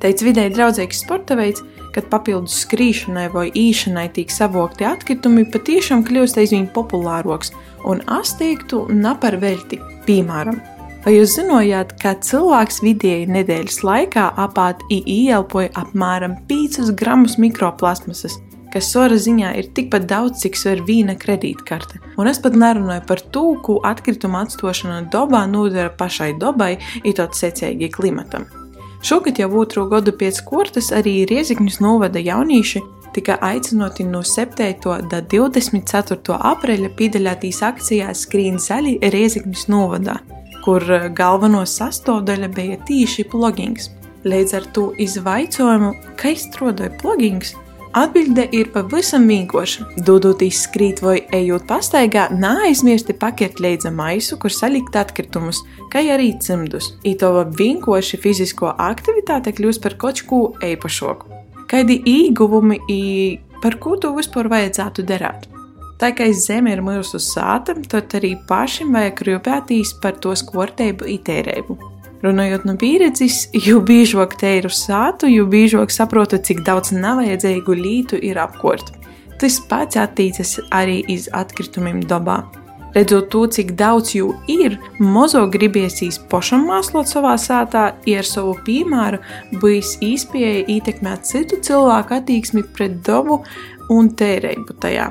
Teic vidēji draudzīgs sporta veids, kad papildus skrīšanai vai īšanai tiek savokti atkritumi, patiešām kļūst aizvien populārāks un asteiktu napar velti, piemēram, Vai jūs zinājāt, ka cilvēks vidēji nedēļas laikā apāta ieelpoja apmēram 5 gramus mikroplasmasas, kas svara ziņā ir tikpat daudz, cik sver vīna kredītkarte. Un es pat nerunāju par to, ko atkrituma atstošana dabā nodara pašai dabai, tāds secīgi klimatam. Šogad jau otro gadu pēc kortas arī Riezikņus novada jaunieši tika aicināti no 7. līdz 24. aprīļa piedalīties akcijā Skrīna zaļi Riezikņus novadā kur eh, galveno sastāvdaļa bija tieši plugins. Līdz ar to izvaicojumu, kā izstrādāja plugins, Atbilde ir pavisam vienkārša. Dodoties skrīt vai ejot pastaigā, neaizmirsti pakert līdzi maisu, kur salikt atkritumus, kā arī cimdus. Itova vienkārši fizisko aktivitāte kļūst par kaut ko īpašāku. Kādi ieguvumi ir par ko to vispār vajadzētu darīt? Tā kā zeme ir mūsu sāta, tad arī pašam vajag rūpēties par to skortēbu itērēbu. Runājot no pieredzes, jo biežāk te ir uz sātu, jo biežāk saprotu, cik daudz nevajadzīgu lītu ir apkort. Tas pats attiecas arī uz atkritumiem dabā. Redzot to, cik daudz jų ir, mozo gribiesīs pašam māslot savā sātā, ar savu piemēru bijis īspēja ietekmēt citu cilvēku attieksmi pret dabu un tērēbu tajā.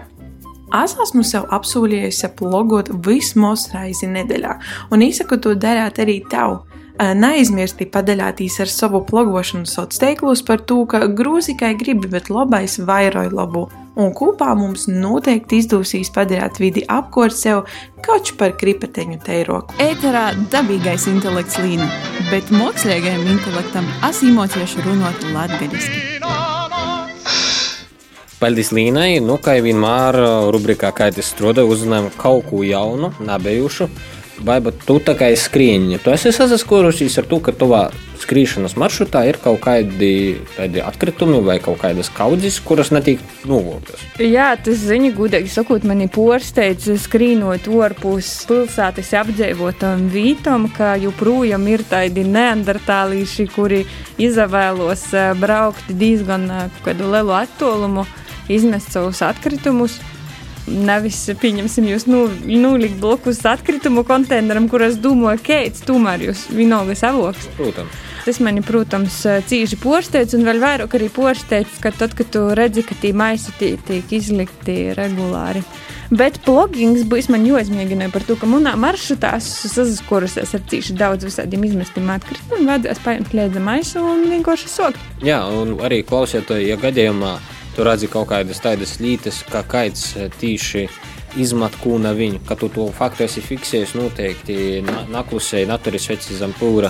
Es esmu sev apsolījusi aplogot vismaz reizi nedēļā, un īsaku to darīt arī tev. Neaizmirsti padalīties ar savu blogošanu sociālos tīklos par to, ka grūzi kā gribi, bet labais vairoja labu. Un kopā mums noteikti izdosies padarīt vidi apkārt sev kaut par kripeteņu teiroku. Ēterā dabīgais intelekts līna, bet mākslīgajam intelektam asimocieši runāt latgaļiski. Paldies Līnai. Nu, kā jau vienmēr, rubrikā Kā tas strādā, uzzinājām kaut ko jaunu, nebijušu. Vai tu tā kā skriņķi, tu esi saskūrusies ar to, ka tuvā skrīšanas maršrutā ir kaut kādi atkritumi vai kaut kādas kaudzes, kuras netiek novoktas. Jā, tas ziņa, gudīgi sakot, mani porsteidz skrīnot orpus pilsētas apdzīvotam vītam, ka joprojām ir tādi neandertālīši, kuri izvēlos eh, braukt diezgan eh, kādu lielu attālumu, izmest savus atkritumus. Nevis, pieņemsim, jūs nu, nulikt blokus atkritumu konteineram, kuras domāju, Keits, tomēr jūs vienalga savoks. Protams. Tas mani, protams, cīži porsteidz, un vēl vairāk arī porsteidz, ka tad, kad tu redzi, ka tie maisi tie tiek izlikti regulāri. Bet plugins būs man jāizmēģina par to, ka manā maršrutā saskarusies ar cīši daudz visādiem izmestiem atkritumiem, vajadzēs paņemt līdzi maisu un vienkārši sokt. Jā, un arī klausieties, ja gadījumā tu redzi kaut kādas tādas lītas, kā kaits tīši izmet kūna viņu, ka tu to faktu esi fiksējis noteikti na- naklusēji, naturis veci zem pūra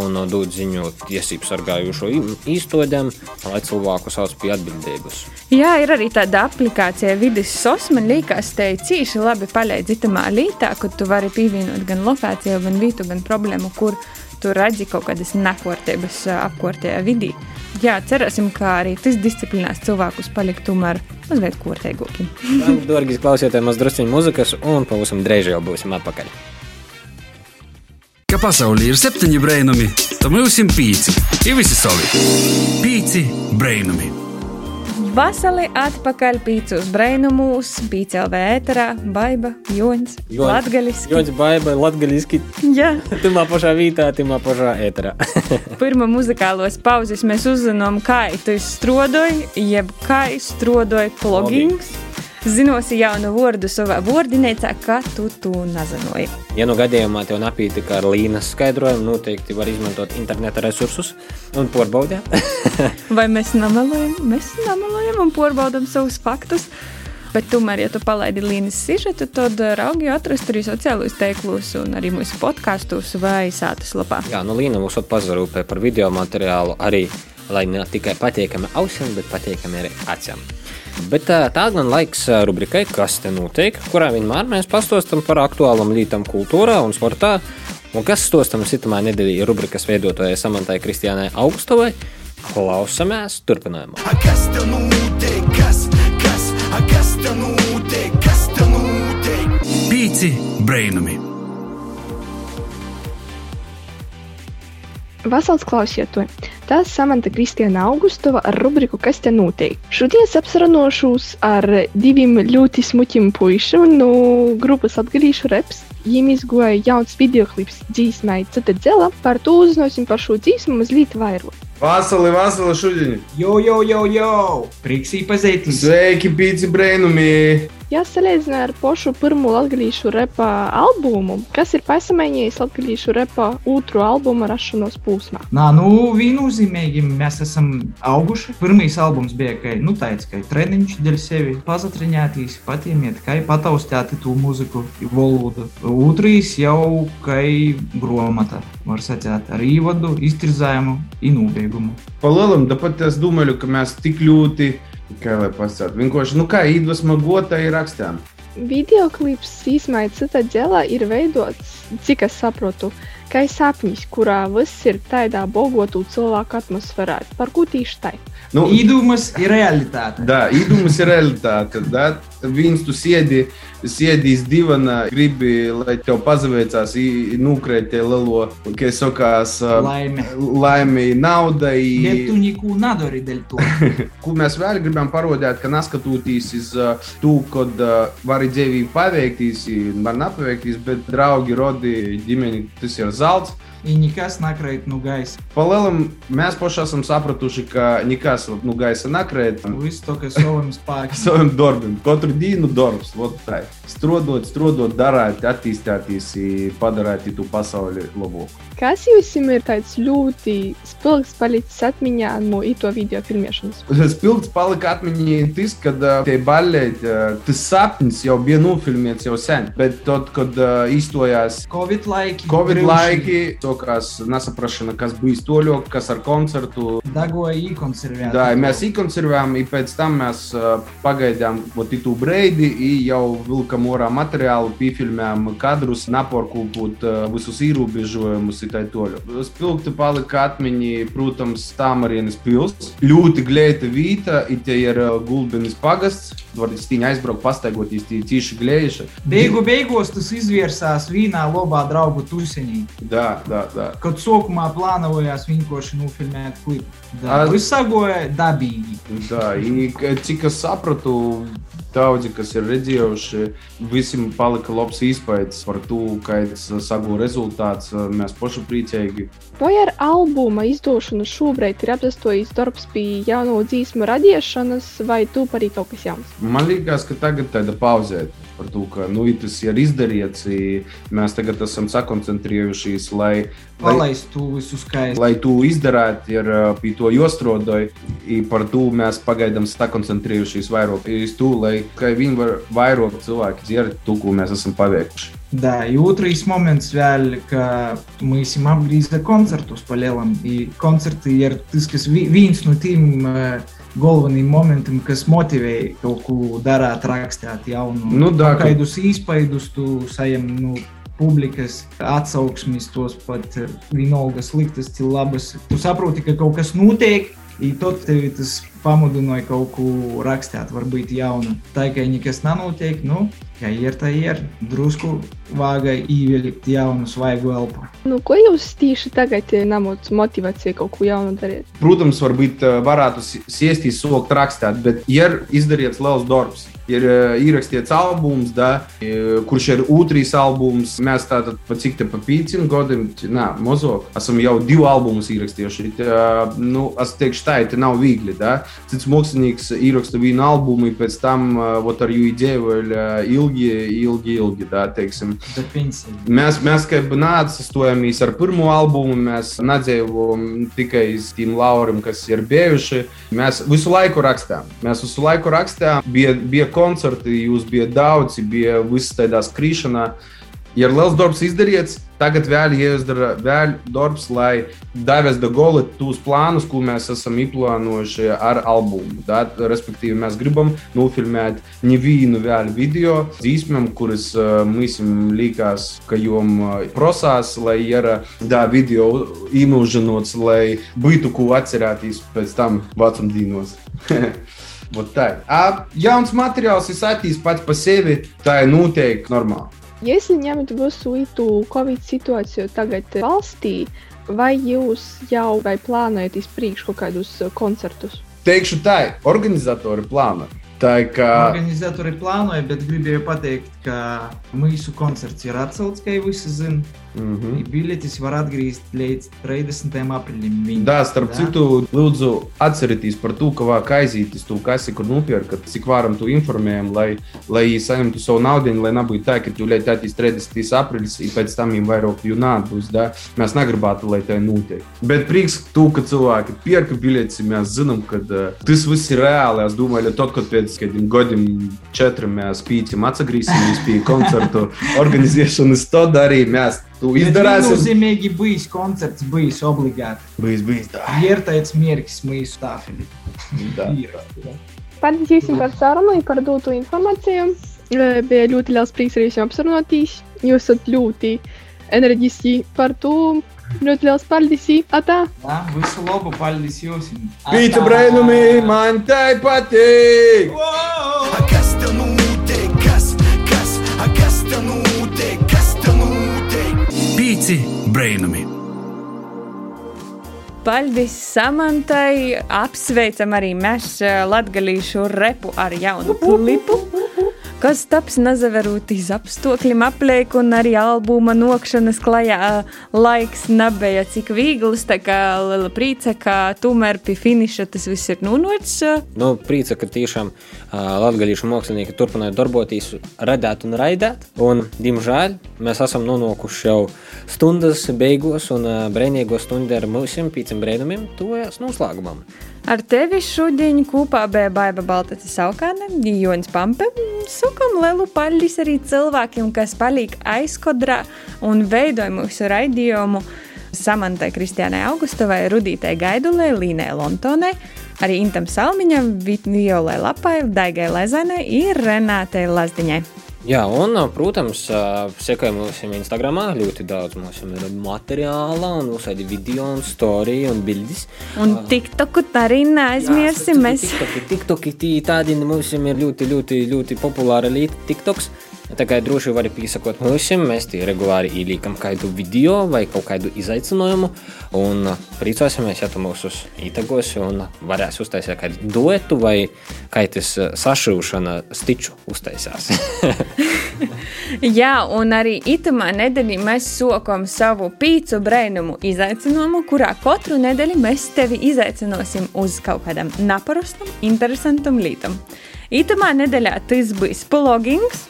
un uh, dod ziņu tiesību sargājušo īstodēm, lai cilvēku sauc pie atbildības. Jā, ir arī tāda aplikācija, vidus sos. Man liekas, te cīši labi palīdz itamā lītā, kur tu vari pievienot gan lokāciju, gan vietu, gan problēmu, kur tu redzi kaut kādas nekārtības ā, apkārtējā vidī. Jā, cerēsim, ka arī tas disciplinās cilvēkus palikt tomēr mazliet kārtīgākiem. Dārgie klausieties, mēs druskuļi muzikas, un pavisam drīz jau būsim atpakaļ. Ka pasaulē ir septiņi brainami, tad mums ir pīci. Ir visi savi. Pīci brainami. Vasarī atpakaļ pīcos brainumūs, pīcēl vēterā, baiba, joņas, latgaliski. Ļoti baiba, latgaliski. Jā. Timā pašā vītā, timā pašā ēterā. (laughs) Pirmā muzikālos pauzes mēs uzzinām, kā tu strodoji, jeb kā strodoji plugins. Zinosi jaunu vārdu savā vārdinēcā, kā tu to nezināji. Ja nu gadījumā tev napītika ar līnijas skaidrojumu, noteikti var izmantot interneta resursus un pārbaudīt. (laughs) Vai mēs nemelojam? Mēs nemelojam un pārbaudām savus faktus. Bet tomēr, ja tu palaidi līnijas sižetu, tad raugi atrast arī sociālos tīklos un arī mūsu podkastos vai sātas lapā. Jā, nu Līna mums pazarūpē par video materiālu arī, lai ne tikai patīkami ausiem, bet patīkami arī acīm. Bet tā gan laiks rubrikai, kas te notiek, kurā vienmēr mēs pastāstām par aktuālām lietām kultūrā un sportā. Un kas stostam sitamā nedēļā ir rubrikas veidotājai Samantai Kristiānai Augstovai. Klausamies turpinājumā. Kas tev notiek? Kas, kas, a, kas tev notiek? Kas tev notiek? Pīci brainami. Vasals klausietoji! Tas Samanta Kristiāna Augustova ar rubriku Kas te notiek? Šodien es apsarunāšos ar diviem ļoti smukiem puišiem no grupas Latgalīšu reps. Viņiem izgoja jauns videoklips dzīsmai Cita dzela. Par to uzzināsim par šo dzīsmu mazliet vairāk. Vasarī, vasarī šodien! Jo, jo, jo, jo! Prieks īpazīt! Sveiki, pīci brainumi! Ja salīdzinām ar pašu pirmo latviešu repa albumu, kas ir pasamainījis latviešu repa otru albumu rašanos posmā. Nā, nu, viennozīmīgi mēs esam auguši. Pirmais albums bija kā, nu, tāds, kā treniņš dēļ sevi, pazatriņātīs, patiemiet, kā pataustēti to mūziku, valodu. Otrais jau kā gromata, var sacīt, ar īvadu, iztirzājumu, inūbēgumu. Palielam, tāpat es domāju, ka mēs tik ļoti, kā lai pasakā, vienkārši, nu kā iedvesma gota ir rakstām. Videoklips īsumā cita ģelā ir veidots, cik es saprotu, kā sapnis, kurā viss ir tādā bogotu cilvēku atmosfērā. Par ko tieši tā? Nu, Īdumas ir realitāte. Da, īdumas ir realitāte. Da? Viens tu siedi, siedi iz divana, gribi, lai tev pazaveicās, nukrēt tie lielo, kā sakās, Laime. laimi, naudai. Bet tu neko nedari dēļ to. (laughs) Ko mēs vēl gribam parodēt, ka neskatoties uz to, kad uh, var dzīvī paveikties, var nepaveikties, bet draugi, rodi, ģimeni, tas ir zelts. I nekas nakrīt no gaisa. Palielam, mēs paši esam sapratuši, ka nekas no gaisa nakrīt. Viss to, kas savam spēkam. (laughs) Saviem darbiem. Katru dienu darbs. vot tā. Strodot, strodot, darāt, attīstīties, padarīt to pasauli labāku. Kas jums ir tāds ļoti spilgts palicis atmiņā no ito video filmēšanas? (laughs) Spilgts palika atmiņā tas, kad uh, tie baļķi, uh, tas sapnis jau bija nofilmēts jau sen. Bet tad, kad uh, izstojās Covid laiki, Covid laiki, sākās nesaprašana, kas bija toļok, kas ar koncertu. Dagoja īkonservēt. Jā, mēs īkonservējām, un pēc tam mēs pagaidām tu breidi, i jau vilkam orā materiālu, pīfilmējām kadrus, naporkūpot uh, visus ierobežojumus, tā toļu. Spilgti palika atmiņā, protams, Tāmarienes pils. Ļoti glēta vīta, it ir gulbenis pagasts. Var stīņa aizbraukt, pastaigoties, tie tīši glējuši. Beigu beigās tas izvērsās vienā labā draugu tusenī. Da, da, da. Kad sākumā plānojās vienkārši nofilmēt klipu. A- Viss sagoja dabīgi. Da, i, cik es sapratu, daudzi, kas ir redzējuši, visiem palika labs iespējas par to, kāds sagu rezultāts. Mēs paši priecīgi. Vai ar albuma izdošanu šobrīd ir apstāstojis darbs pie jaunu dzīsmu radīšanas, vai tu arī kaut kas jauns? Man liekas, ka tagad tāda pauzēta par to, ka nu, i tas ir izdarīts. i Mēs tagad esam sakoncentrējušies, lai, lai, Palaist to visu skaisti. lai to izdarītu, ir ā, pie to jostrodoju. i Par to mēs pagaidām sakoncentrējušies vairāk uz to, lai kā viņi var vairāk cilvēki dzirdēt to, ko mēs esam paveikuši. Да, и otrais moments vēl, ka mēs esam apgriezījuši koncertus pa lielam. I koncerti ir tas, kas vi- viens no tiem uh, galvenajiem momentiem, kas motivē kaut ko darīt, rakstīt jaunu. Nu, ka- kādus īspaidus tu sajam no publikas atsauksmes, tos pat eh, vienalga sliktas, labas. Tu saproti, ka kaut kas notiek. I tad tev tas pamudināja kaut ko rakstīt, varbūt jaunu. Tā kā nekas nenotiek, nu, kā ir, tā ir. Drusku vāga ievilkt jaunu svaigu elpu. Nu, ko jūs tieši tagad namot motivāciju kaut ko jaunu darīt? Protams, varbūt ā, varētu si- siestīs, sokt rakstīt, bet ir izdarīts liels darbs. Ir ā, ierakstīts albums, da, kurš ir otrs albums. Mēs tātad pa cik te pa pieciem gadiem, nē, mazāk, esam jau divu albumus ierakstījuši. Tā, Nu, es teikšu, tā ir nav viegli. Da. Cits mākslinieks ieraksta vienu albumu, pēc tam vot ar jū ideju ilgi, ilgi, ilgi. Da, teiksim. Mēs, mēs kā neatsastojamies ar pirmo albumu, mēs nedzīvojam tikai uz tiem lauriem, kas ir bijuši. Mēs visu laiku rakstām. Mēs visu laiku rakstām. Bija, bija koncerti, jūs bija daudzi, bija viss tādā skrišanā. Ir liels darbs izdarīts, tagad vēl jāizdara vēl darbs, lai davestu goli tos plānus, ko mēs esam ieplānojuši ar albumu. Da? Respektīvi, mēs gribam nofilmēt nevienu vēl video dzīsmēm, kuras mums liekas, ka jom prosās, lai ir da, video īmūžinots, lai būtu ko atcerēties pēc tam vecumdīnos. (laughs) Vot tā. A, Jauns materiāls ir attīstīts pats par sevi, tā ir noteikti normāli. Ja es ņemtu visu itu Covid situāciju tagad valstī, vai jūs jau vai plānojat izpriekš kaut kādus uh, koncertus? Teikšu tā, organizatori plāno. Tā ir kā. Organizatori plānoja, bet gribēju pateikt, ka mūsu koncerts ir atcelts, kā jau visi zina. Mm -hmm. Biļetes var atgriezt līdz 30. aprīlim. Viņa. Jā, starp Da? citu, lūdzu, atcerieties par to, ka vajag aizīties to kasi, kur nopirkt, cik varam to informējam, lai, lai saņemtu savu naudu, lai nebūtu tā, ka tu lieti attīs 30. aprīlis, un pēc tam viņam vairāk jau nākos. Mēs negribētu, lai tā notiek. Bet prieks to, ka cilvēki pērka biļetes, mēs zinām, ka uh, tas viss ir reāli. Es domāju, ka tad, kad pēc kādiem gadiem, četriem mēs pīķim atgriezīsimies pie koncertu organizēšanas, tad arī mēs to izdarīsim. Viennozīmīgi bijis koncerts, bijis obligāti. Bijis, bijis tā. Ir tāds mierkis mūsu stāfili. Paldies jums par sarunu un par doto informāciju. E, Bija ļoti liels prieks ar jums apsarunāties. Jūs esat ļoti enerģiski par to. Ļoti liels paldies! Atā! Jā, visu labu, paldies jums! Pīta brainumi, man tai patīk! Kas Pīci brainumi! Paldies Samantai! Apsveicam arī mēs latgalīšu repu ar jaunu klipu. Kas taps nazaverūtīs apstākļiem apliek un arī albuma nokšanas klajā laiks nebija cik viegls, tā kā liela prīca, ka tomēr pie finiša tas viss ir nunācis. Nu, prīca, ka tiešām latgadījuši mākslinieki turpināja darboties, radīt un raidīt. Un, diemžēl, mēs esam nonākuši jau stundas beigās, un brīvīgo stundu ar mūsu pīciem brīvumiem tuvojas noslēgumam. Ar tevi šodien kopā bija Baiva Baltaca Saukāne, Jonas Pampe. Sakam lielu paldies arī cilvēkiem, kas paliek aizkodrā un veidoja mūsu raidījumu. Samantai Kristiānai Augustovai, Rudītai Gaidulē, Līnai Lontonai, arī Intam Salmiņam, Violai Lapai, Daigai Lezainai un Renātei Lazdiņai. Jā, un, protams, sekojam mums Instagram. Ļoti daudz mums ir materiāla, un uzsādi video, un storija un bildes. Un TikToku arī neaizmirsim. Mēs TikToki, TikToki tī tādi mums ir ļoti, ļoti, ļoti populāri līdzi TikToks. Tā kā droši var piesakot mums, mēs tie regulāri ieliekam kādu video vai kaut kādu izaicinājumu. Un priecāsimies, ja tu mūs ietagos un varēs uztaisīt kādu duetu vai kaitas sašūšana stiču uztaisās. Jā, un arī itamā nedēļā mēs sokam savu pīcu brainumu izaicinājumu, kurā katru nedēļu mēs tevi izaicināsim uz kaut kādam neparastam, interesantam lietam. Itamā nedēļā tas būs plugins.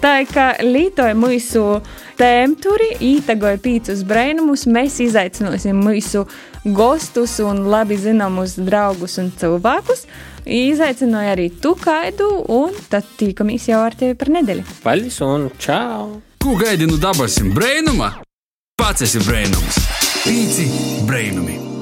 Tā kā lītoja mūsu tēmturi, ītagoja pīcus brainumus, mēs izaicināsim mūsu gostus un labi zināmus draugus un cilvēkus. Izaicināja arī tu kaidu, un tad tīkamies jau ar tevi par nedēļu. Paldies un čau! Ko gaidi no dabasim brainuma? Pats esi brainums! Pīci brainumi!